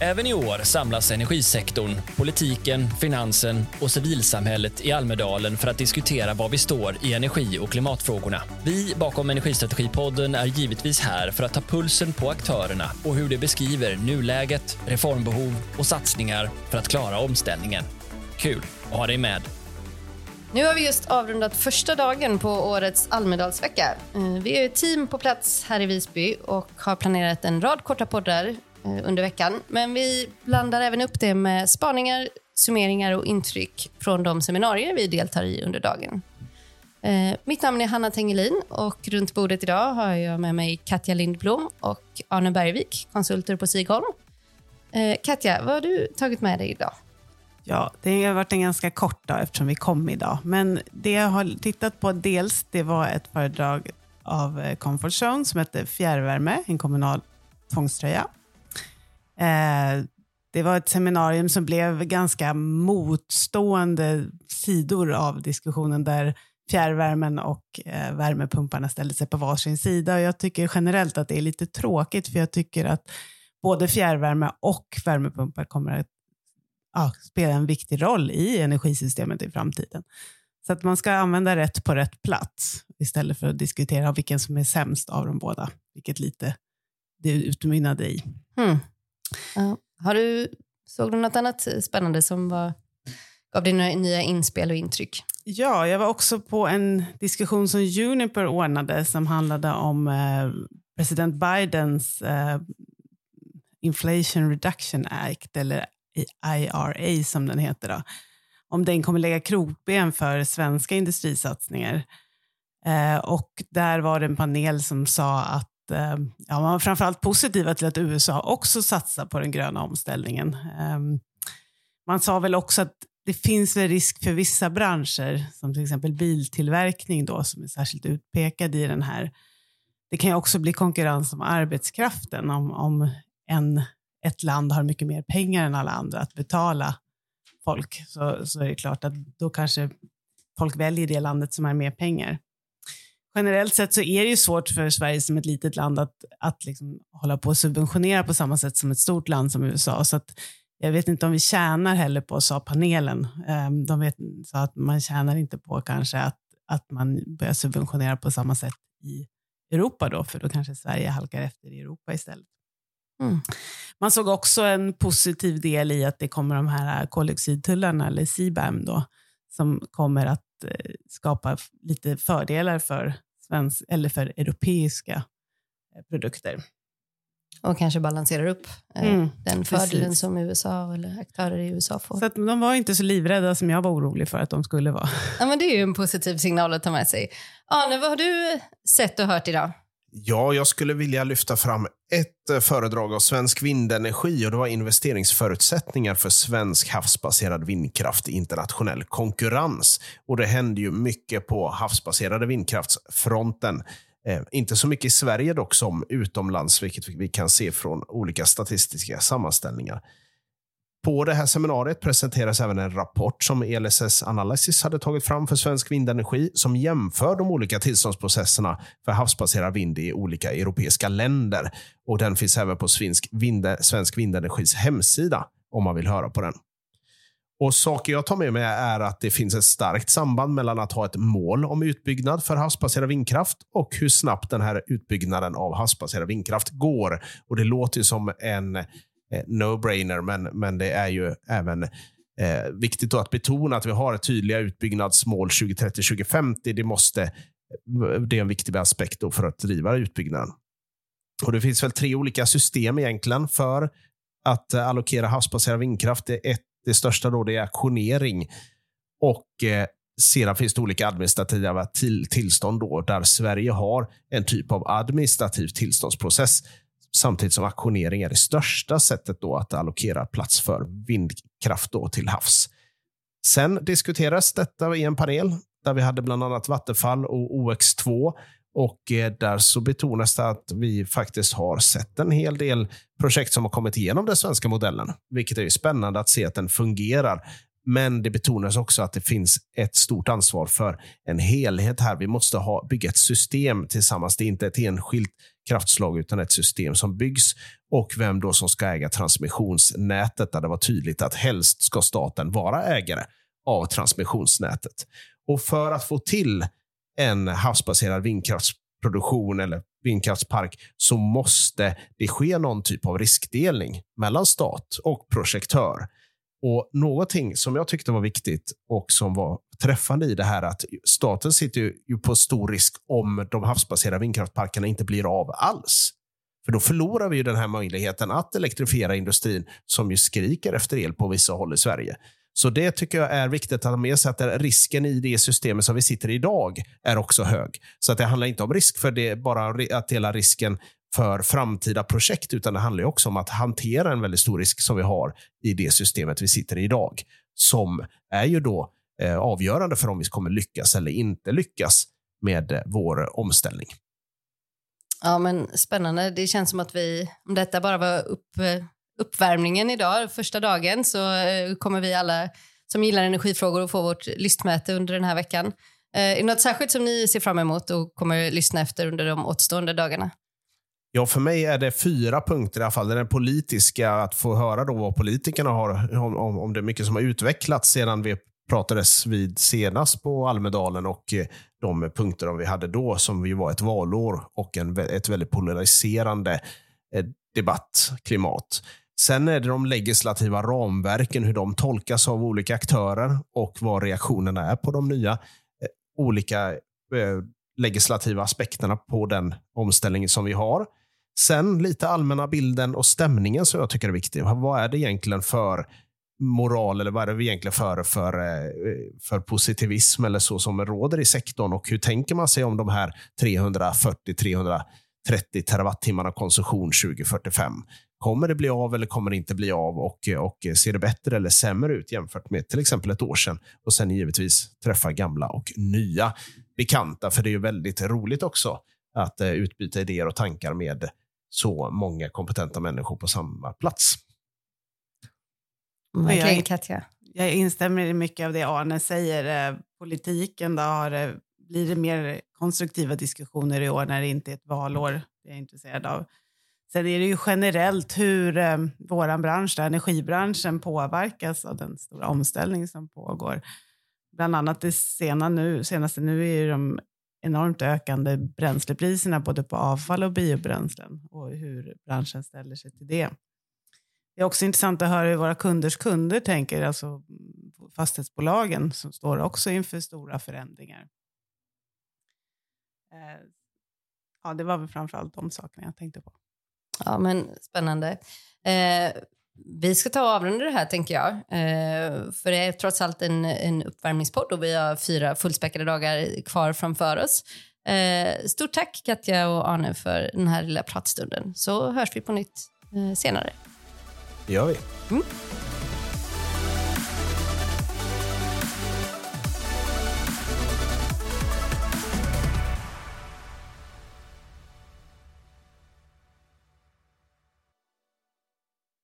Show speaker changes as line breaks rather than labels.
Även i år samlas energisektorn, politiken, finansen och civilsamhället i Almedalen för att diskutera var vi står i energi och klimatfrågorna. Vi bakom Energistrategipodden är givetvis här för att ta pulsen på aktörerna och hur de beskriver nuläget, reformbehov och satsningar för att klara omställningen. Kul att ha dig med!
Nu har vi just avrundat första dagen på årets Almedalsvecka. Eh, vi är ett team på plats här i Visby och har planerat en rad korta poddar Eh, under veckan. Men vi blandar även upp det med spaningar, summeringar och intryck från de seminarier vi deltar i under dagen. Eh, mitt namn är Hanna Tengelin och runt bordet idag har jag med mig Katja Lindblom och Arne Bergvik, konsulter på Sigholm. Eh, Katja, vad har du tagit med dig idag?
Ja, det har varit en ganska kort dag eftersom vi kom idag. Men det jag har tittat på dels, det var ett föredrag av Comfort Zone som heter Fjärrvärme, en kommunal tvångströja. Eh, det var ett seminarium som blev ganska motstående sidor av diskussionen där fjärrvärmen och eh, värmepumparna ställde sig på varsin sida. Och jag tycker generellt att det är lite tråkigt för jag tycker att både fjärrvärme och värmepumpar kommer att ja, spela en viktig roll i energisystemet i framtiden. Så att man ska använda rätt på rätt plats istället för att diskutera vilken som är sämst av de båda, vilket lite det utmynnade i. Mm.
Har du, såg du något annat spännande som var, gav dig några nya inspel och intryck?
Ja, jag var också på en diskussion som Juniper ordnade som handlade om eh, president Bidens eh, Inflation Reduction Act, eller IRA som den heter, då, om den kommer lägga krokben för svenska industrisatsningar. Eh, och där var det en panel som sa att Eh, ja, man var framförallt positiva till att USA också satsar på den gröna omställningen. Ehm, man sa väl också att det finns väl risk för vissa branscher, som till exempel biltillverkning då, som är särskilt utpekad i den här. Det kan ju också bli konkurrens om arbetskraften om, om en ett land har mycket mer pengar än alla andra att betala folk, så, så är det klart att då kanske folk väljer det landet som har mer pengar. Generellt sett så är det ju svårt för Sverige som ett litet land att, att liksom hålla på och subventionera på samma sätt som ett stort land som USA. Så att jag vet inte om vi tjänar heller på, sa panelen. Um, de vet, sa att man tjänar inte på kanske att, att man börjar subventionera på samma sätt i Europa då, för då kanske Sverige halkar efter i Europa istället. Mm. Man såg också en positiv del i att det kommer de här koldioxidtullarna, eller CBAM, då, som kommer att skapa lite fördelar för, svensk, eller för europeiska eh, produkter.
Och kanske balanserar upp eh, mm, den fördelen precis. som USA eller aktörer i USA får.
Så att de var inte så livrädda som jag var orolig för att de skulle vara.
Ja, men det är ju en positiv signal att ta med sig. Arne, vad har du sett och hört idag?
Ja, jag skulle vilja lyfta fram ett eh, föredrag av Svensk Vindenergi och det var investeringsförutsättningar för svensk havsbaserad vindkraft i internationell konkurrens. Och Det händer ju mycket på havsbaserade vindkraftsfronten. Eh, inte så mycket i Sverige dock som utomlands, vilket vi kan se från olika statistiska sammanställningar. På det här seminariet presenteras även en rapport som ELSS Analysis hade tagit fram för svensk vindenergi som jämför de olika tillståndsprocesserna för havsbaserad vind i olika europeiska länder. Och Den finns även på svensk, vinde, svensk vindenergis hemsida om man vill höra på den. Och Saker jag tar med mig är att det finns ett starkt samband mellan att ha ett mål om utbyggnad för havsbaserad vindkraft och hur snabbt den här utbyggnaden av havsbaserad vindkraft går. Och Det låter som en Eh, Eh, no-brainer, men, men det är ju även eh, viktigt att betona att vi har ett tydliga utbyggnadsmål 2030-2050. Det, måste, det är en viktig aspekt för att driva utbyggnaden. Och Det finns väl tre olika system egentligen för att eh, allokera havsbaserad vindkraft. Det, ett, det största då det är auktionering och eh, sedan finns det olika administrativa till, tillstånd då, där Sverige har en typ av administrativ tillståndsprocess Samtidigt som auktionering är det största sättet då att allokera plats för vindkraft då till havs. Sen diskuteras detta i en panel där vi hade bland annat Vattenfall och OX2 och eh, där så betonas det att vi faktiskt har sett en hel del projekt som har kommit igenom den svenska modellen, vilket är spännande att se att den fungerar. Men det betonas också att det finns ett stort ansvar för en helhet här. Vi måste ha, bygga ett system tillsammans. Det är inte ett enskilt kraftslag utan ett system som byggs och vem då som ska äga transmissionsnätet där det var tydligt att helst ska staten vara ägare av transmissionsnätet. Och för att få till en havsbaserad vindkraftsproduktion eller vindkraftspark så måste det ske någon typ av riskdelning mellan stat och projektör. Och Någonting som jag tyckte var viktigt och som var träffande i det här att staten sitter ju på stor risk om de havsbaserade vindkraftparkerna inte blir av alls. För då förlorar vi ju den här möjligheten att elektrifiera industrin som ju skriker efter el på vissa håll i Sverige. Så det tycker jag är viktigt att ha med sig att risken i det systemet som vi sitter i idag är också hög. Så att det handlar inte om risk för det, bara att dela risken för framtida projekt, utan det handlar också om att hantera en väldigt stor risk som vi har i det systemet vi sitter i idag, som är ju då eh, avgörande för om vi kommer lyckas eller inte lyckas med eh, vår omställning.
Ja, men spännande. Det känns som att vi, om detta bara var upp, eh, uppvärmningen idag, första dagen, så eh, kommer vi alla som gillar energifrågor att få vårt lystmäte under den här veckan. Eh, är det något särskilt som ni ser fram emot och kommer lyssna efter under de återstående dagarna?
Ja, för mig är det fyra punkter i alla fall. Den politiska, att få höra då vad politikerna har, om, om det är mycket som har utvecklats sedan vi pratades vid senast på Almedalen och eh, de punkter vi hade då som ju var ett valår och en, ett väldigt polariserande eh, debattklimat. Sen är det de legislativa ramverken, hur de tolkas av olika aktörer och vad reaktionerna är på de nya eh, olika legislativa aspekterna på den omställning som vi har. Sen lite allmänna bilden och stämningen som jag tycker är viktig. Vad är det egentligen för moral eller vad är det egentligen för, för, eh, för positivism eller så som råder i sektorn och hur tänker man sig om de här 340-330 terawattimmarna konsumtion 2045? Kommer det bli av eller kommer det inte bli av? Och, och ser det bättre eller sämre ut jämfört med till exempel ett år sedan? Och sen givetvis träffa gamla och nya bekanta. För det är ju väldigt roligt också att eh, utbyta idéer och tankar med så många kompetenta människor på samma plats.
Verkligen, Katja.
Jag instämmer i mycket av det Arne säger. Eh, politiken då har, eh, blir det mer konstruktiva diskussioner i år när det inte är ett valår. Det är jag intresserad av. Sen är det ju generellt hur eh, vår bransch, energibranschen, påverkas av den stora omställning som pågår. Bland annat det sena nu, senaste nu är ju de enormt ökande bränslepriserna både på avfall och biobränslen och hur branschen ställer sig till det. Det är också intressant att höra hur våra kunders kunder tänker, alltså fastighetsbolagen som står också inför stora förändringar. Eh, ja, det var väl framförallt de sakerna jag tänkte på.
Ja, men spännande. Eh, vi ska ta och avrunda det här, tänker jag. Eh, för det är trots allt en, en uppvärmningspodd och vi har fyra fullspäckade dagar kvar framför oss. Eh, stort tack, Katja och Arne, för den här lilla pratstunden. Så hörs vi på nytt eh, senare.
Det gör vi. Mm.